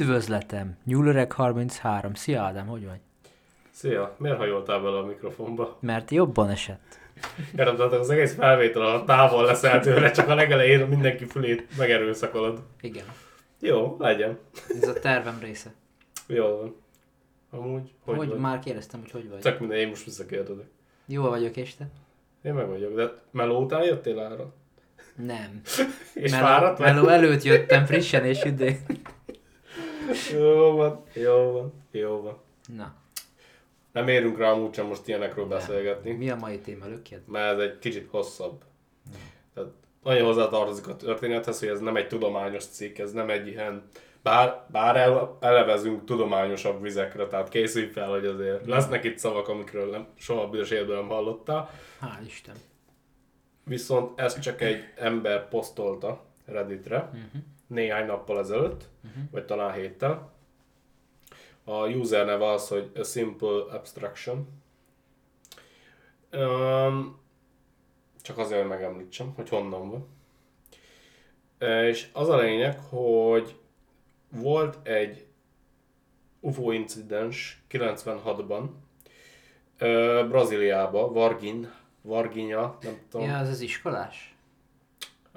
Üdvözletem, Nyúlöreg 33. Szia Ádám, hogy vagy? Szia, miért hajoltál bele a mikrofonba? Mert jobban esett. Értem, tehát az egész felvétel alatt távol leszel tőle, csak a legelején mindenki fülét megerőszakolod. Igen, Jó, legyen. ez a tervem része. Jól van. Amúgy, hogy, Hogy, vagy? már kérdeztem, hogy hogy vagy. Csak minden, én most visszakérdezek. Jól vagyok, és te? Én meg vagyok, de meló után jöttél ára? Nem. És Meló- fáradt? Meló előtt jöttem frissen és üdé. Jó van, jó van, jó van. Na, Nem érünk rá amúgy sem most ilyenekről Nem. beszélgetni, mi a mai téma, lökjed? mert ez egy kicsit hosszabb. Tehát annyi hozzátartozik a történethez, hogy ez nem egy tudományos cikk, ez nem egy ilyen, bár, bár el, elevezünk tudományosabb vizekre, tehát készülj fel, hogy azért lesznek itt szavak, amikről nem, soha büdös életben nem hallottál. Hál' Isten. Viszont ezt csak egy ember posztolta Redditre Uh-huh. Néhány nappal ezelőtt, Mhm. vagy talán héttel. A user neve az, hogy A Simple Abstraction. Um, csak azért, hogy megemlítsem, hogy honnan van. És az a lényeg, hogy volt egy UFO incidens 96-ban, ö, Brazíliába, Vargin, Varginha, nem tudom. Ja, az az iskolás?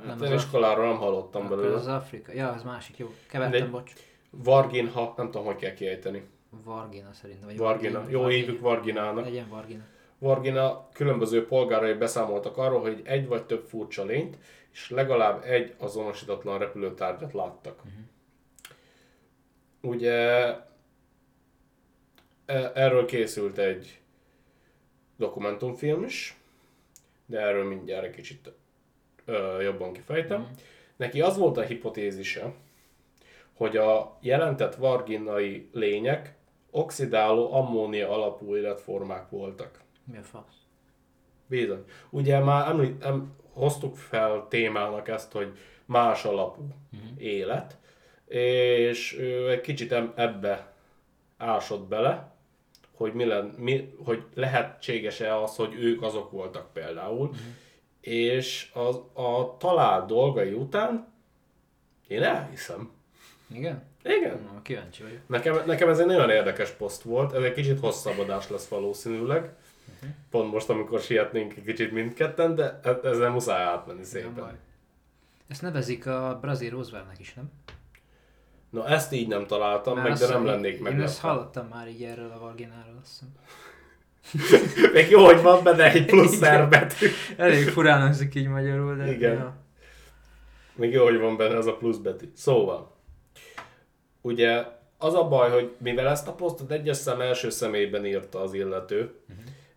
Hát nem én az iskoláról nem hallottam Akkor belőle. az Afrika. Ja, az másik, jó. Kevertem, Mindegy. bocs. Varginha, nem tudom, hogy kell kiejteni. Vargina szerintem. Vagy Vargina. Vargina. Jó, Vargina. hívjuk Varginának. Legyen Vargina. Vargina különböző polgárai beszámoltak arról, hogy egy vagy több furcsa lényt, és legalább egy azonosítatlan repülőtárgyat láttak. Mhm. Ugye e- erről készült egy dokumentumfilm is, de erről mindjárt egy kicsit ö, jobban kifejtem. Mhm. Neki az volt a hipotézise, hogy a jelentett varginai lények oxidáló ammónia alapú életformák voltak. Mi a fasz? Bizony. Ugye már említ, em, hoztuk fel témának ezt, hogy más alapú Mhm. élet, és ő egy kicsit em- ebbe ásott bele, hogy, mi len, mi, hogy lehetséges-e az, hogy ők azok voltak például, Mhm. És az, a talált dolgai után én elhiszem. Igen? Igen. Na, kíváncsi vagyok. Nekem, nekem ez egy nagyon érdekes poszt volt, ez egy kicsit hosszabb adás lesz valószínűleg. Mhm. Pont most, amikor sietnénk egy kicsit mindketten, de e- ezzel muszáj átmenni Nem szépen. baj. Ezt nevezik a brazil Rooseveltnek is, nem? Na ezt így nem találtam Már meg, de nem lennék Én ezt hallottam már így erről a Vargináról, azt hiszem. Még jó, hogy van benne egy plusz szerbetű. Elég furán hangzik így magyarul, de... Igen. Ja. Még jó, hogy van benne az a plusz betű. Szóval, ugye az a baj, hogy mivel ezt a posztot egyes szem első személyben írta az illető,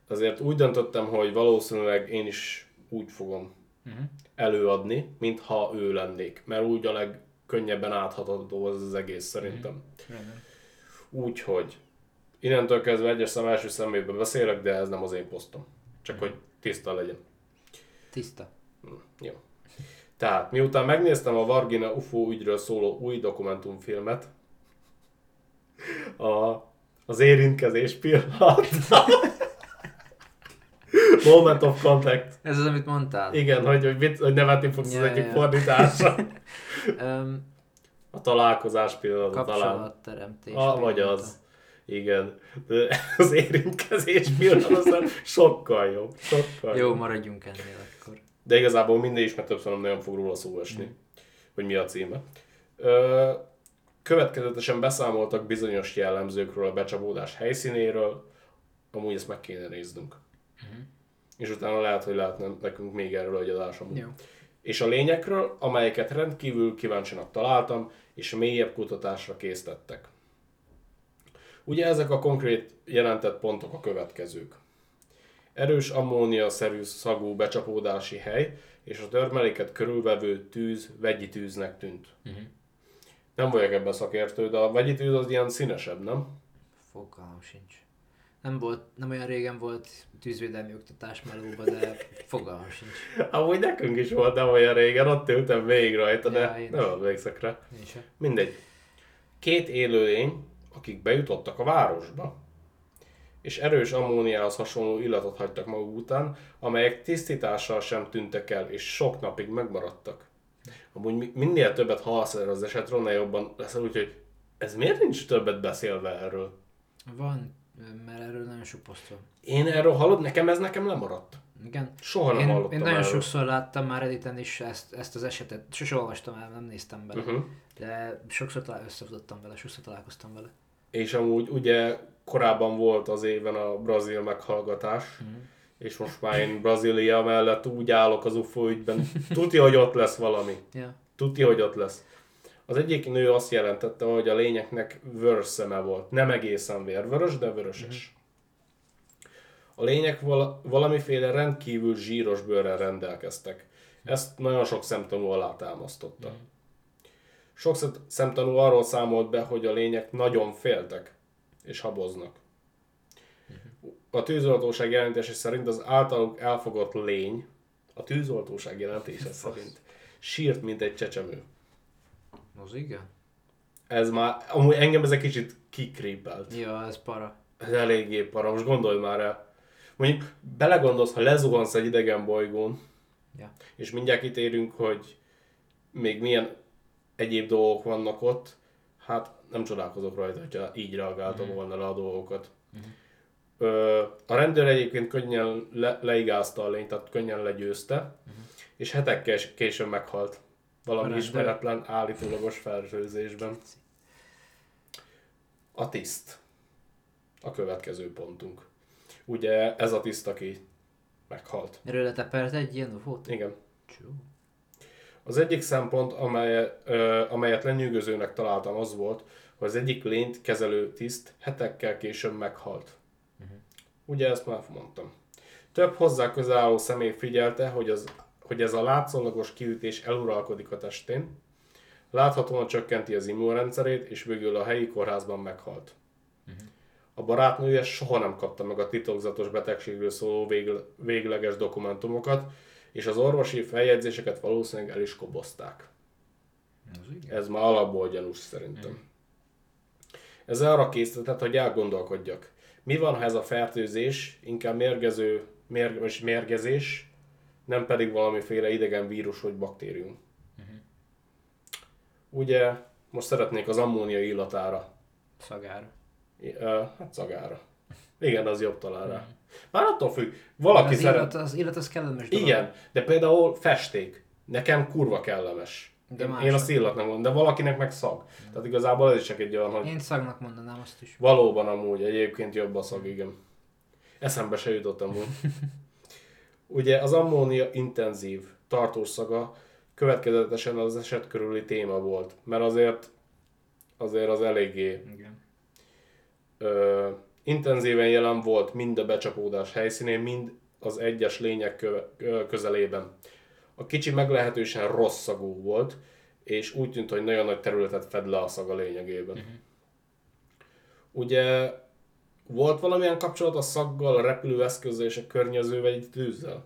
azért úgy döntöttem, hogy valószínűleg én is úgy fogom Mhm. előadni, mintha ő lennék. Mert úgy a legkönnyebben áthatható az az egész szerintem. Rendben. Úgyhogy innentől kezdve egyes szem első személyben beszélek, de ez nem az én posztom. Csak hogy tiszta legyen. Tiszta. Jó. Tehát, miután megnéztem a Vargina UFO ügyről szóló új dokumentumfilmet, a, az érintkezés pillanat. Moment of contact. Ez az, amit mondtál. Igen, hogy, hogy, mit, hogy nevetni fogsz Ja, az egyik ja. fordításra. Um, A találkozás pillanata talán. kapcsolatteremtés. Ah, vagy az. Igen. De az érintkezés pillanat az sokkal jobb. Sokkal Jó, jobb. maradjunk ennél akkor. De igazából minden is, mert többször nem nagyon fog róla szó esni, hogy mi a címe. Ö, következetesen beszámoltak bizonyos jellemzőkről a becsapódás helyszínéről, amúgy ezt meg kéne néznünk. És utána lehet, hogy lehetne nekünk még erről egy adás amúgy. Jó. És a lényekről, amelyeket rendkívül kíváncsinak találtam, és mélyebb kutatásra készítettek. Ugye ezek a konkrét jelentett pontok a következők. Erős ammónia-szerű szagú becsapódási hely, és a törmeléket körülvevő tűz vegyi tűznek tűnt. Mhm. Nem vagyok ebben szakértő, de a vegyi tűz az ilyen színesebb, nem? Fogalmam sincs. Nem, volt, nem olyan régen volt tűzvédelmi oktatás melóba, de fogalmam sincs. Amúgy nekünk is volt nem olyan régen, ott ültem végig rajta, de Ja, nem emlékszek rá. Mindegy. Két élőlény, akik bejutottak a városba, és erős ammóniához hasonló illatot hagytak maguk után, amelyek tisztítással sem tűntek el, és sok napig megmaradtak. Amúgy mi- minél többet hallasz erről az esetről, annál jobban leszel úgy, hogy Ez miért nincs többet beszélve erről? Van, mert erről nagyon sok poszt van. Én erről hallod, nekem ez nekem lemaradt. Igen. Soha nem Én, hallottam én nagyon erről. sokszor láttam már Redditen is ezt, ezt az esetet. Sose olvastam el, nem néztem bele. Uh-huh. De sokszor talál, összefutottam vele, sokszor találkoztam vele. És amúgy ugye korábban volt az éven a brazil meghallgatás, Mhm. és most már én Brazília mellett úgy állok az UFO ügyben, tuti, hogy ott lesz valami. Ja. Tuti, hogy ott lesz. Az egyik nő azt jelentette, hogy a lényeknek vörös szeme volt. Nem egészen vérvörös, de vöröses. A lények val- valamiféle rendkívül zsíros bőrrel rendelkeztek. Ezt nagyon sok szemtanú alátámasztotta. Sok szem- szemtanú arról számolt be, hogy a lények nagyon féltek és haboznak. A tűzoltóság jelentése szerint az általuk elfogott lény, a tűzoltóság jelentése szerint sírt, mint egy csecsemő. Az igen? Ez már, amúgy engem ez egy kicsit kikrépelt. Ja, ez para. Ez eléggé para, most gondolj már el. Mondjuk belegondolsz, ha lezuhansz egy idegen bolygón, Ja. és mindjárt kitérünk, hogy még milyen egyéb dolgok vannak ott, hát nem csodálkozok rajta, hogyha így reagáltam volna le a dolgokat. Ö, a rendőr egyébként könnyen le, leigázta a lényt, tehát könnyen legyőzte, és hetekkel később meghalt. Valami ismeretlen állítólagos fertőzésben. A tiszt. A következő pontunk. Ugye ez a tiszt, aki meghalt. Erről letepelt egy ilyen ufót? Igen. Csú. Az egyik szempont, amely, amelyet lenyűgözőnek találtam, az volt, hogy az egyik lényt kezelő tiszt hetekkel később meghalt. Ugye ezt már mondtam. Több hozzá közel álló személy figyelte, hogy, az, hogy ez a látszólagos kiütés eluralkodik a testén, láthatóan csökkenti az immunrendszerét, és végül a helyi kórházban meghalt. A barátnője soha nem kapta meg a titokzatos betegségről szóló végl- végleges dokumentumokat, és az orvosi feljegyzéseket valószínűleg el is kobozták. Ez már alapból gyanús szerintem. Ez arra készített, hogy elgondolkodjak. Mi van, ha ez a fertőzés inkább mérgező, mérg, mérgezés, nem pedig valamiféle idegen vírus vagy baktérium. Ugye most szeretnék az ammónia illatára, Szagára. I- ö, hát szagára. Igen, az jobb talán rá. Már attól függ, valaki az, szeret... illat, az illat az kellemes dolog. Igen, de például festék. Nekem kurva kellemes. De Én, én azt illat nem mondom, de valakinek meg szag. Tehát igazából ez is csak egy olyan, hogy Én szagnak mondanám azt is. valóban amúgy egyébként jobb a szag, igen. Eszembe se jutottam amúgy. Ugye az ammónia intenzív, tartós szaga következetesen az eset körüli téma volt, mert azért azért az eléggé Igen. ö, intenzíven jelen volt mind a becsapódás helyszínén, mind az egyes lények közelében. A kicsi meglehetősen rossz szagú volt, és úgy tűnt, hogy nagyon nagy területet fed le a szaga lényegében. Uh-huh. Ugye volt valamilyen kapcsolat a szaggal, a repülőeszközzel és a környezővel, egy tűzzel?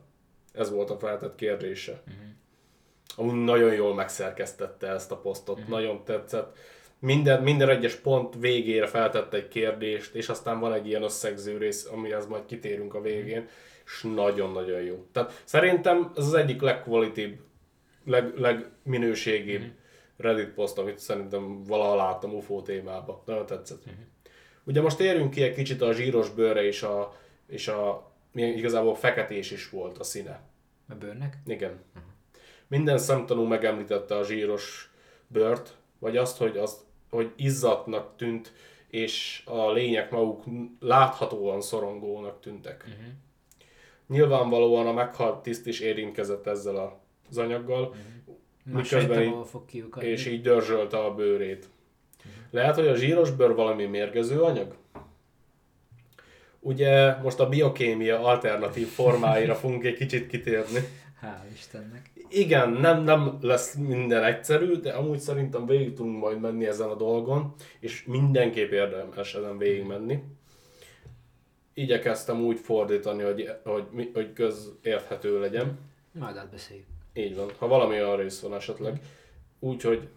Ez volt a feltett kérdése. Uh-huh. Amúgy nagyon jól megszerkesztette ezt a posztot, uh-huh. nagyon tetszett. Minden, minden egyes pont végére feltette egy kérdést, és aztán van egy ilyen összegző rész, amihez majd kitérünk a végén, és nagyon-nagyon jó. Tehát szerintem ez az egyik legkvalitív, leg, legminőségibb uh-huh. Reddit poszt, amit szerintem valaha láttam UFO témába. Nagyon tetszett. Uh-huh. Ugye most térjünk ki egy kicsit a zsíros bőre és a, és a igazából feketés is volt a színe. A bőrnek? Igen. Minden szemtanú megemlítette a zsíros bőrt, vagy azt, hogy, azt, hogy izzatnak tűnt, és a lények maguk láthatóan szorongónak tűntek. Uh-huh. Nyilvánvalóan a meghalt tiszt is érintkezett ezzel a- az anyaggal, uh-huh. Miközben így, fog kiukadni. és így dörzsölte a bőrét. Lehet, hogy a zsíros bőr valami mérgező anyag? Ugye most a biokémia alternatív formáira fogunk egy kicsit kitérni. Hál' Istennek. Igen, nem, nem lesz minden egyszerű, de amúgy szerintem végig tudunk majd menni ezen a dolgon, és mindenképp érdemes ezen végig menni. Igyekeztem úgy fordítani, hogy, hogy, hogy közérthető legyen. Majd átbeszéljük. Így van, ha valami olyan rész van esetleg. Úgyhogy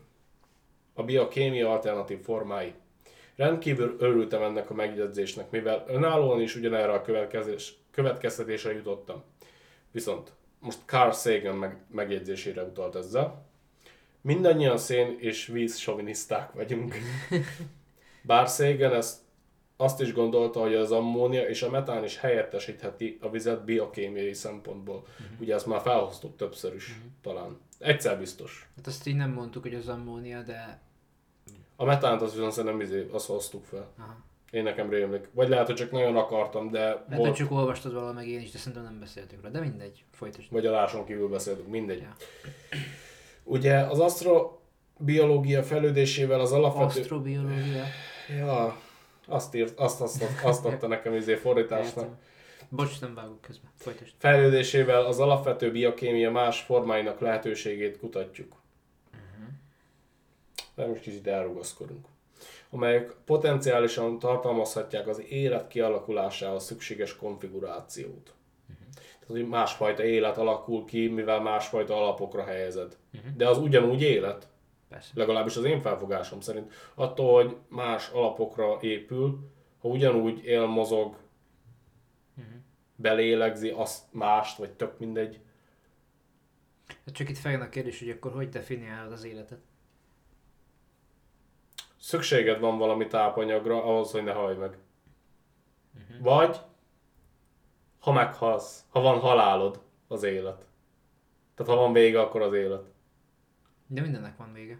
a biokémia alternatív formái. Rendkívül örültem ennek a megjegyzésnek, mivel önállóan is ugyanerre a következtetésre jutottam. Viszont most Carl Sagan meg, megjegyzésére utalt ezzel. Mindannyian szén és víz soviniszták vagyunk. Bár Sagan ezt azt is gondolta, hogy az ammónia és a metán is helyettesítheti a vizet biokémiai szempontból. Uh-huh. Ugye ezt már felhoztuk többször is, uh-huh. talán. Egyszer biztos. Hát azt így nem mondtuk, hogy az ammónia, de... A metánt azt viszont szerintem izé, azt hoztuk fel. Aha. Én nekem rémlik. Vagy lehet, hogy csak nagyon akartam, de Lehet, hogy volt, csak olvastad valahol meg én is, de szerintem nem beszéltük róla. De mindegy, folytasd. vagy a láson kívül beszéltünk, mindegy. Ja. Ugye az asztrobiológia fejlődésével az alapvető... Asztrobiológia. Ja, azt, írt, azt, azt, azt, azt adta nekem izé fordításnak. Értem. Bocs, nem vágok közben. Folytasd. Fejlődésével az alapvető biokémia más formáinak lehetőségét kutatjuk. De most kicsit elrugaszkodunk. Amelyek potenciálisan tartalmazhatják az élet kialakulásához szükséges konfigurációt. Tehát, hogy másfajta élet alakul ki, mivel másfajta alapokra helyezed. De az ugyanúgy élet. Persze. Legalábbis az én felfogásom szerint. Attól, hogy más alapokra épül, ha ugyanúgy él, mozog, belélegzi, azt mást, vagy tök mindegy. Hát csak itt feljön a kérdés, hogy akkor hogy definiálod az életet? Szükséged van valami tápanyagra ahhoz, hogy ne hallj meg. Vagy, ha meghalsz, ha van halálod, az élet. Tehát ha van vége, akkor az élet. De mindennek van vége.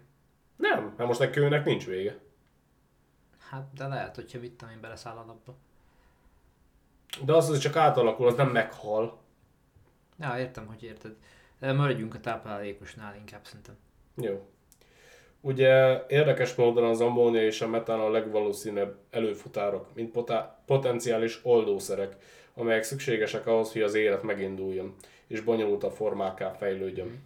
Nem, mert most kőnek nincs vége. Hát, de lehet, hogyha mit tudom én beleszáll a napba. De az, hogy csak átalakul, az nem meghal. Ja, értem, hogy érted. De maradjunk a táplálékosnál inkább szerintem. Jó. Ugye érdekes módon az ammónia és a metán a legvalószínűbb előfutárok, mint potá- potenciális oldószerek, amelyek szükségesek ahhoz, hogy az élet meginduljon, és bonyolultabb formákká fejlődjön.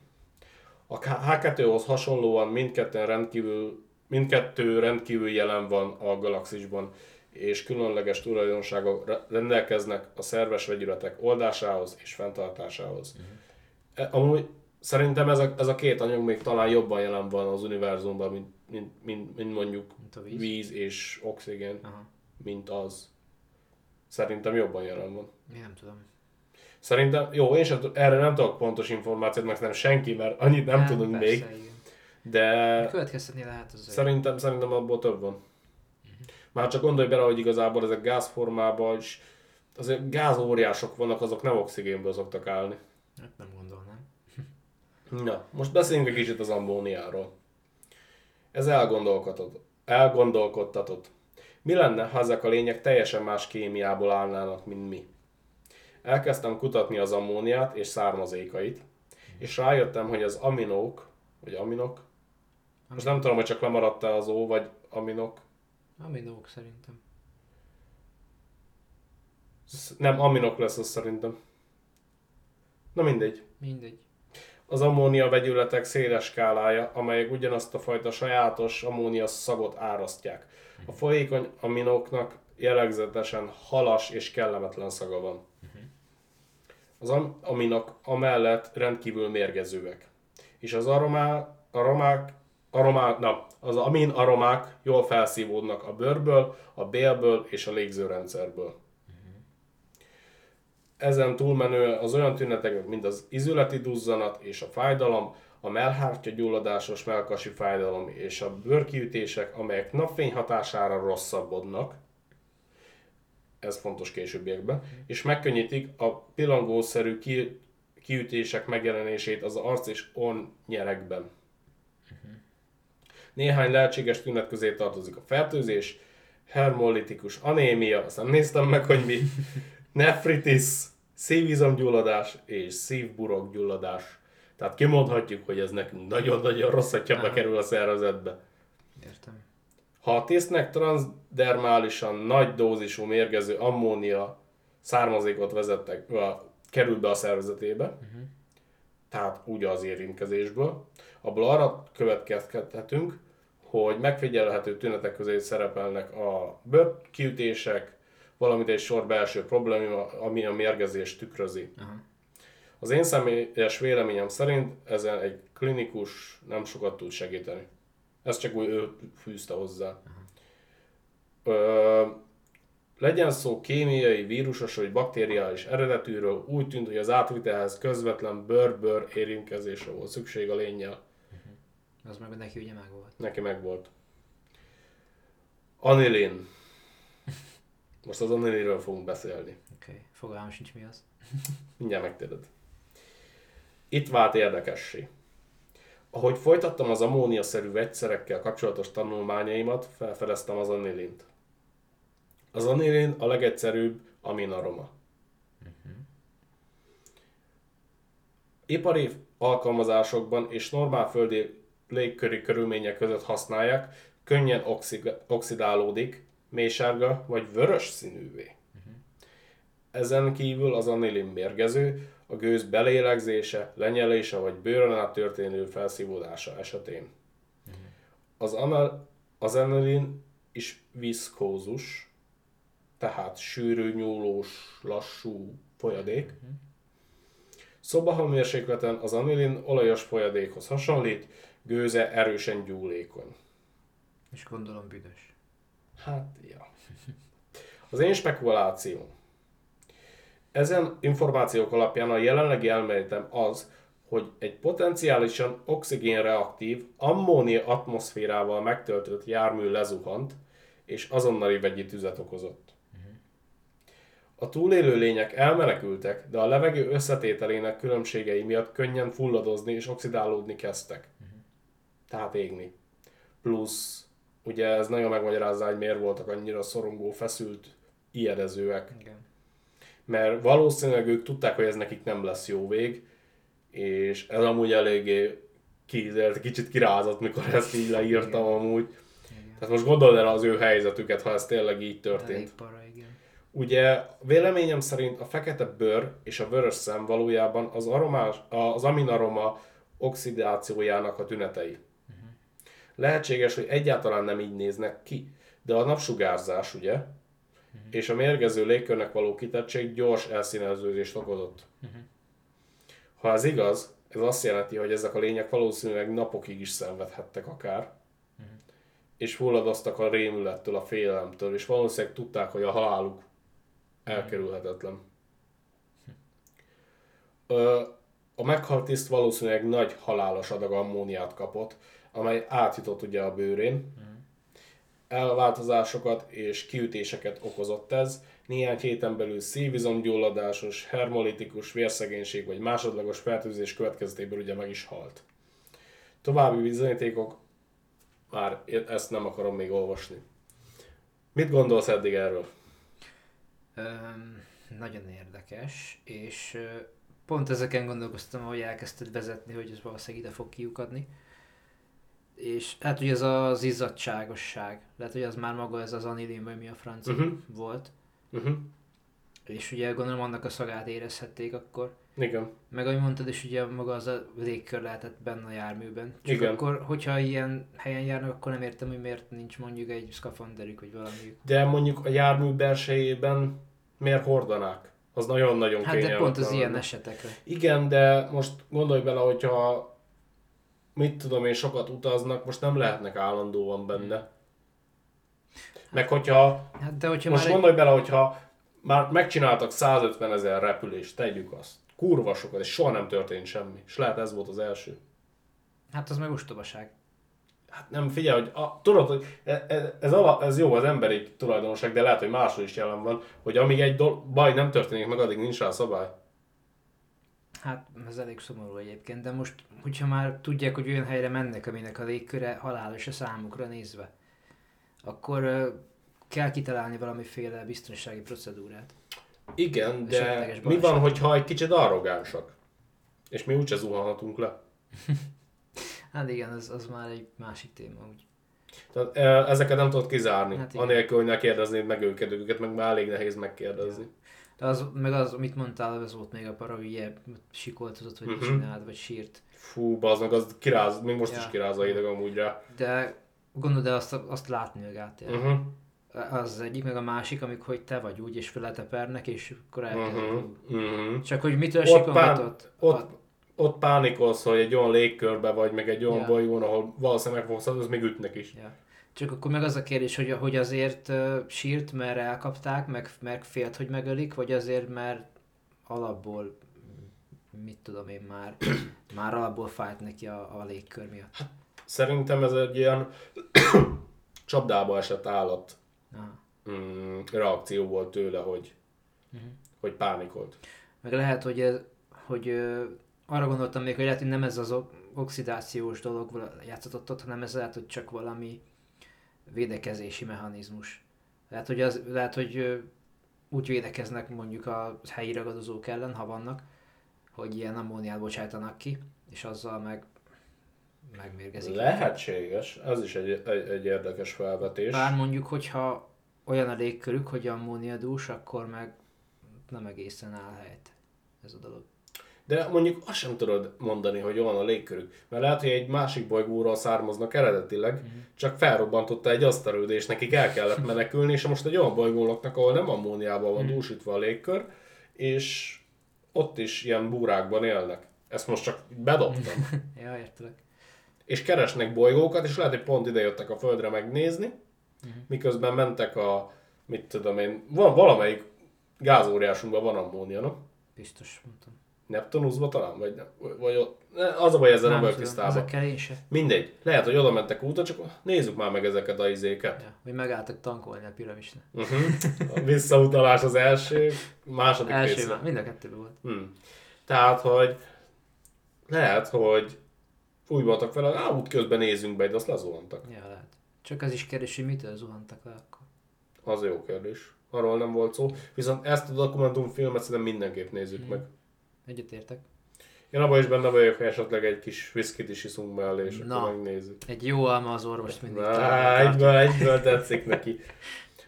A H2-hoz hasonlóan mindketten rendkívül, mindkettő rendkívül jelen van a galaxisban, és különleges tulajdonságok re- rendelkeznek a szerves vegyületek oldásához és fenntartásához. E, Amúgy szerintem ez a, ez a két anyag még talán jobban jelen van az univerzumban, mint, mint, mint, mint mondjuk Mint víz. víz. és oxigén, Aha. mint az. Szerintem jobban jelen van. Én nem tudom. Szerintem, jó, én sem, erre nem tudok pontos információt, meg nem senki, mert annyit nem, tudunk persze, még, Igen. de Következtetni lehet az szerintem, szerintem abból több van. Már csak gondolj bele, hogy igazából ezek gázformában is, azért gázóriások vannak, azok nem oxigénből szoktak állni. Hát nem. Na, most beszéljünk egy kicsit az ammóniáról. Ez elgondolkodott. elgondolkodtatott. Mi lenne, ha ezek a lények teljesen más kémiából állnának, mint mi? Elkezdtem kutatni az ammóniát és származékait, és rájöttem, hogy az aminók, vagy aminok, most nem tudom, hogy csak lemaradt -e az ó, vagy aminok, Aminók szerintem. Sz- nem aminok lesz az szerintem. Na mindegy. Mindegy. Az ammónia vegyületek széles skálája, amelyek ugyanazt a fajta sajátos ammónia szagot árasztják. A folyékony aminoknak jellegzetesen halas és kellemetlen szaga van. Az am- aminok amellett rendkívül mérgezőek. És az aromá, aromák, aromá, na, az amin aromák jól felszívódnak a bőrből, a bélből és a légzőrendszerből. Ezen túlmenően az olyan tünetek, mint az izületi duzzanat és a fájdalom, a mellhártya gyulladásos melkasi fájdalom és a bőrkiütések, amelyek napfény hatására rosszabbodnak, ez fontos későbbiekben, és megkönnyítik a pillangószerű ki, kiütések megjelenését az arc és orr nyerekben. Néhány lehetséges tünet közé tartozik a fertőzés, hermolitikus anémia, azt nem néztem meg, hogy mi, nefritis, szívizomgyulladás és szívburokgyulladás. Tehát kimondhatjuk, hogy ez nekünk nagyon-nagyon rossz, hogyha bekerül a szervezetbe. Értem. Ha a tisztnek transdermálisan nagy dózisú mérgező ammónia származékot vezettek, kerül be a szervezetébe, uh-huh. tehát úgy az érintkezésből, abból arra következtethetünk, hogy megfigyelhető tünetek közé szerepelnek a bőrkiütések, valamint egy sor belső probléma, ami a mérgezést tükrözi. Aha. Az én személyes véleményem szerint ezen egy klinikus nem sokat tud segíteni. Ez csak úgy ő fűzte hozzá. Ö, legyen szó kémiai, vírusos vagy bakteriális eredetűről, úgy tűnt, hogy az átvitelhez közvetlen bőr-bőr érintkezésre volt szükség a lényel. Az meg neki ugye meg volt. Neki meg volt. Anilin. Most az anilinről fogunk beszélni. Oké, okay. fogalmam sincs mi az. Mindjárt megtéred. Itt vált érdekessé. Ahogy folytattam az ammóniaszerű vegyszerekkel kapcsolatos tanulmányaimat, felfedeztem az anilint. Az anilin a legegyszerűbb aminaroma. Uh-huh. Ipari alkalmazásokban és normál földi légköri körülmények között használják, könnyen oxidálódik, mélysárga vagy vörös színűvé. Uh-huh. Ezen kívül az anilin mérgező, a gőz belélegzése, lenyelése vagy bőrön át történő felszívódása esetén. Uh-huh. Az, anal, az anilin is viszkózus, tehát sűrű, nyúlós, lassú folyadék. Uh-huh. Szobahőmérsékleten az anilin olajos folyadékhoz hasonlít, gőze erősen gyúlékony. És gondolom büdös. Hát, ja. Az én spekulációm. Ezen információk alapján a jelenlegi elméletem az, hogy egy potenciálisan oxigénreaktív, ammónia atmoszférával megtöltött jármű lezuhant, és azonnali vegyi tüzet okozott. A túlélő lények elmenekültek, de a levegő összetételének különbségei miatt könnyen fulladozni és oxidálódni kezdtek. Tehát égni. Plusz ugye ez nagyon megmagyarázza, hogy miért voltak annyira szorongó, feszült, ijedezőek. Igen. Mert valószínűleg ők tudták, hogy ez nekik nem lesz jó vég, és ez amúgy eléggé kizért, kicsit kirázott, mikor ezt így leírtam igen. amúgy. Igen. Tehát most gondold el az ő helyzetüket, ha ez tényleg így történt. Para, igen. Ugye véleményem szerint a fekete bőr és a vörös szem valójában az, aromás, az aminaroma oxidációjának a tünetei. Lehetséges, hogy egyáltalán nem így néznek ki, de a napsugárzás, ugye, uh-huh. és a mérgező légkörnek való kitettség gyors elszíneződést okozott. Uh-huh. Ha ez igaz, ez azt jelenti, hogy ezek a lények valószínűleg napokig is szenvedhettek akár, uh-huh. és fulladoztak a rémülettől, a félelemtől, és valószínűleg tudták, hogy a haláluk elkerülhetetlen. Uh-huh. A meghalt tiszt valószínűleg nagy halálos adag ammóniát kapott, amely átjutott ugye a bőrén. Elváltozásokat és kiütéseket okozott ez. Néhány héten belül szívizomgyulladásos, hermolitikus, vérszegénység vagy másodlagos fertőzés következtében ugye meg is halt. További bizonyítékok, már ezt nem akarom még olvasni. Mit gondolsz eddig erről? Um, nagyon érdekes, és pont ezeken gondolkoztam, hogy elkezdted vezetni, hogy ez valószínűleg ide fog kiukadni és hát ugye ez az izzadságosság, lehet, hogy az már maga ez az anilin, vagy mi a francia uh-huh. volt. Uh-huh. És ugye gondolom annak a szagát érezhették akkor. Igen. Meg ahogy mondtad, és ugye maga az a légkör lehetett benne a járműben. Csak Igen. akkor, hogyha ilyen helyen járnak, akkor nem értem, hogy miért nincs mondjuk egy szkafanderük, vagy valami. De mondjuk a jármű belsejében miért hordanák? Az nagyon-nagyon Hát de pont az ilyen esetekre. Igen, de most gondolj bele, hogyha mit tudom én, sokat utaznak, most nem lehetnek állandóan benne. Meg hogyha, hát de hogyha most gondolj egy... bele, hogyha már megcsináltak 150 ezer repülést, tegyük azt. Kurva sokat, és soha nem történt semmi. És lehet ez volt az első. Hát az meg ostobaság. Hát nem, figyelj, hogy a, tudod, hogy ez, e, ez, ala, ez jó az emberi tulajdonság, de lehet, hogy máshol is jelen van, hogy amíg egy do- baj nem történik meg, addig nincs rá szabály. Hát ez elég szomorú egyébként, de most, hogyha már tudják, hogy olyan helyre mennek, aminek a légköre halálos a számukra nézve, akkor uh, kell kitalálni valamiféle biztonsági procedúrát. Igen, de mi van, hogyha egy kicsit arrogánsak? És mi úgyse zuhanhatunk le. hát igen, az, az már egy másik téma úgy. Tehát ezeket nem tudod kizárni, hát anélkül, hogy ne kérdeznéd meg őket, őket meg már elég nehéz megkérdezni. Ja. De az, meg az, amit mondtál, az volt még a para, hogy ilyen sikoltozott, hogy uh-huh. csináld, vagy sírt. Fú, az meg az kiráz, még most ja. is kiráz a ideg amúgy rá. De gondolod, azt, azt látni magát. Uh-huh. Az az egyik, meg a másik, amikor hogy te vagy úgy, és feletepernek, és akkor. Uh-huh. Uh-huh. Csak hogy mitől sikongatott? Ott, ott, ott pánikolsz, hogy egy olyan légkörbe vagy, meg egy olyan ja. bolygón, ahol valószínűleg fogsz, az még ütnek is. Ja. Csak akkor meg az a kérdés, hogy, hogy azért uh, sírt, mert elkapták, meg, meg félt, hogy megölik, vagy azért, mert alapból, mit tudom én már, már alapból fájt neki a, a légkör miatt. Hát, Szerintem ez egy ilyen csapdába esett állat Aha. mm, reakció volt tőle, hogy, Mhm. hogy pánikolt. Meg lehet, hogy, ez, hogy ö, arra gondoltam még, hogy lehet, hogy nem ez az oxidációs dolog játszott ott, hanem ez lehet, hogy csak valami védekezési mechanizmus. Lehet, hogy, az, lehet, hogy úgy védekeznek mondjuk a helyi ragadozók ellen, ha vannak, hogy ilyen ammóniát bocsájtanak ki, és azzal meg megmérgezik. Lehetséges, ez is egy, egy, egy érdekes felvetés. Bár mondjuk, hogyha olyan a légkörük, hogy ammóniadús, akkor meg nem egészen áll helyt ez a dolog. De mondjuk azt sem tudod mondani, hogy olyan a légkörük. Mert lehet, hogy egy másik bolygóról származnak eredetileg, Mhm. csak felrobbantotta egy aszterőd, és nekik el kellett menekülni, és most egy olyan bolygón laknak, ahol nem ammóniával Mhm. van dúsítva a légkör, és ott is ilyen búrákban élnek. Ezt most csak bedobtam. Ja, értelek. és keresnek bolygókat, és lehet, hogy pont ide jöttek a Földre megnézni, miközben mentek a, mit tudom én, van valamelyik gázóriásunkban van ammónia, no? Biztos mondtam. Neptunuszban talán? Vagy, vagy ott, az a baj, ezzel nem, vagyok tisztában. Mindegy. Lehet, hogy oda mentek útra, csak nézzük már meg ezeket a izéket. Ja, hogy megálltak tankolni a piramisne. Uh-huh. A visszautalás az első, második Első része. már, mind a kettőben volt. Hmm. Tehát, hogy lehet, hogy úgy voltak fel, á, útközben nézzünk be, de azt lezuhantak. Ja, lehet. Csak az is kérdés, hogy mitől zuhantak le akkor. Az jó kérdés. Arról nem volt szó. Viszont ezt a dokumentumfilmet szerintem mindenképp nézzük Mhm. meg. Egyetértek. Én abban is benne vagyok, hogy esetleg egy kis viszkit is iszunk mellé, és Na. akkor megnézzük. Egy jó alma az orvost mindig Na, egyből, egyből tetszik neki.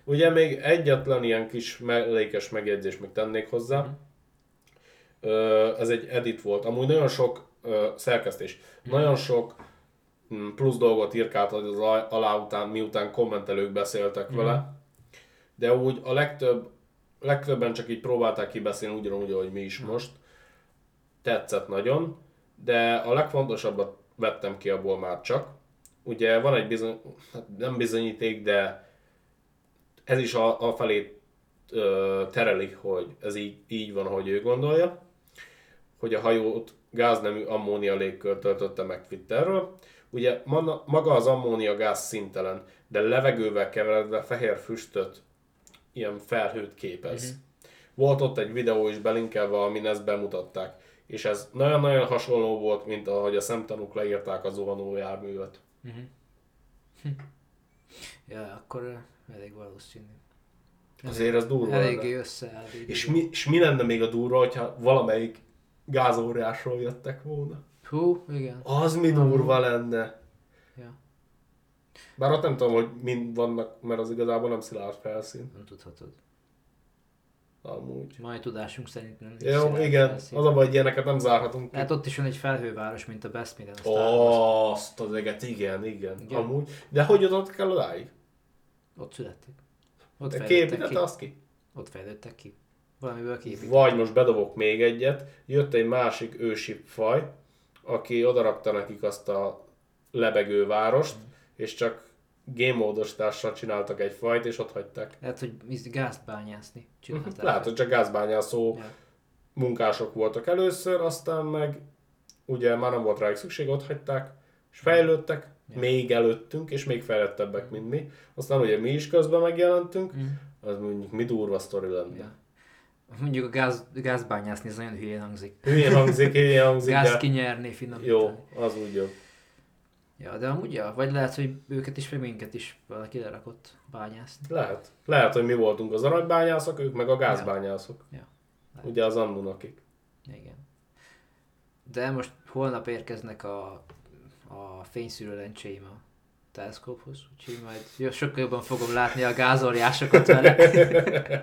Ugye még egyetlen ilyen kis mellékes megjegyzést még tennék hozzá. Mhm. Ez egy edit volt. Amúgy nagyon sok szerkesztés, Mhm. nagyon sok mm, plusz dolgot írkált az al- alá után, miután kommentelők beszéltek Mhm. vele. De úgy a legtöbb, legtöbben csak így próbálták kibeszélni ugyanúgy, ahogy mi Mhm. is most. Tetszett nagyon, de a legfontosabbat vettem ki abból már csak. Ugye van egy bizony, hát nem bizonyíték, de ez is a, a felé terelik, hogy ez így, így van, ahogy ő gondolja, hogy a hajót gáznemű ammónia légkör töltötte meg Twitterről. Ugye maga az ammónia gáz szintelen, de levegővel keveredve fehér füstöt ilyen felhőt képez. Volt ott egy videó is belinkelve, amin ezt bemutatták. És ez nagyon-nagyon hasonló volt, mint ahogy a szemtanúk leírták a zuhanó járművet. Ja, akkor elég valószínű. Azért ez durva. Eléggé összeáll. És mi, és mi lenne még a durva, hogyha valamelyik gázóriásról jöttek volna? Hú, igen. Az mi durva lenne. Ja, Bár ott nem tudom, hogy mind vannak, mert az igazából nem szilárd felszín. nem tudhatod. Amúgy. Mai tudásunk szerint nem. Jó, igen, az a baj, hogy ilyeneket nem zárhatunk ki. Hát ott is van egy felhőváros, mint a Best Ó, Star Wars. Azt az eget, igen, igen, Igen. Amúgy. De hogy jutott kell odáig? Ott születtek. Ott De fejlődtek ki. képítette azt ki? Ott fejlődtek ki. Valamiből kiépítettek. Vagy most bedobok még egyet, jött egy másik ősi faj, aki odarakta nekik azt a lebegő várost, és csak game módosítással csináltak egy fajt, és ott hagyták. Lehet, hogy gázt bányászni. Csinálták. Lehet, hogy csak gázbányászó Ja. munkások voltak először, aztán meg ugye már nem volt rájuk szükség, ott hagyták, és fejlődtek, Ja. még előttünk, és még fejlettebbek, mint mi. Aztán ugye mi is közben megjelentünk, Mm. az mondjuk mi durva sztori lenne. Ja. Mondjuk a gáz, gázbányászni, ez nagyon hülyén hangzik. Hülyén hangzik, hülyén hangzik, Gáz de kinyerni, finomítani. jó, az úgy jobb. Ja, de amúgy ja, vagy lehet, hogy őket is, meg minket is valaki lerakott bányászni. Lehet. Lehet, hogy mi voltunk az aranybányászok, ők meg a gázbányászok. Ja. Lehet. Ugye az Annunakik. Igen. De most holnap érkeznek a, a fényszűrő lencséim a teleszkóphoz, úgyhogy majd jó, sokkal jobban fogom látni a gázóriásokat vele.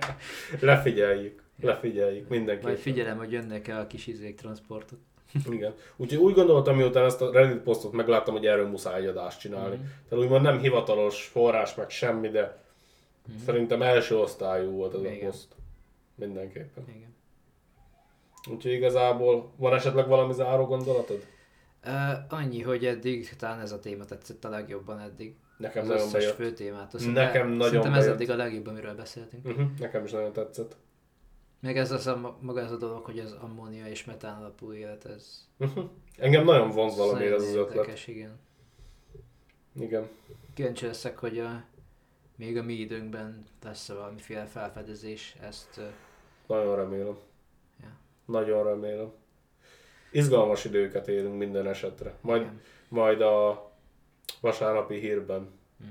Lefigyeljük. Lefigyeljük mindenképpen. Majd figyelem, hogy jönnek el a kis izék transportok. Igen. Úgyhogy úgy gondoltam, miután ezt a Reddit posztot megláttam, hogy erről muszáj egy adást csinálni. Mhm. Tehát úgymond nem hivatalos forrás, meg semmi, de szerintem első osztályú volt ez a Igen. poszt. Mindenképpen. Igen. Úgyhogy igazából van esetleg valami záró gondolatod? Uh, annyi, hogy eddig talán ez a téma tetszett a legjobban eddig. Nekem az nagyon összes bejött. fő témát. Nekem nagyon Szerintem ez bejött. eddig a legjobb, amiről beszéltünk. Uh-huh. Nekem is nagyon tetszett. Meg ez az a, maga ez a dolog, hogy az ammónia és metán alapú élet, ez Uh-huh. Engem nagyon vonz valamiért ez az ötlet. érdekes, igen. Igen. Kíváncsi leszek, hogy a, még a mi időnkben lesz valamiféle felfedezés, ezt... Nagyon remélem. Ja. Nagyon remélem. Izgalmas időket élünk minden esetre. Majd, igen. majd a vasárnapi hírben Mhm.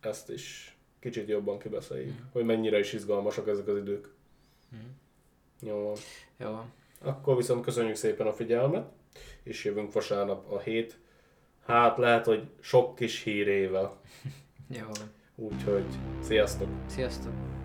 ezt is kicsit jobban kibeszéljük, Mhm. hogy mennyire is izgalmasak ezek az idők. Jó van. Jó van. Akkor viszont köszönjük szépen a figyelmet, és jövünk vasárnap a hét. Hát lehet, hogy sok kis hírével. Jó van. Úgyhogy sziasztok! Sziasztok!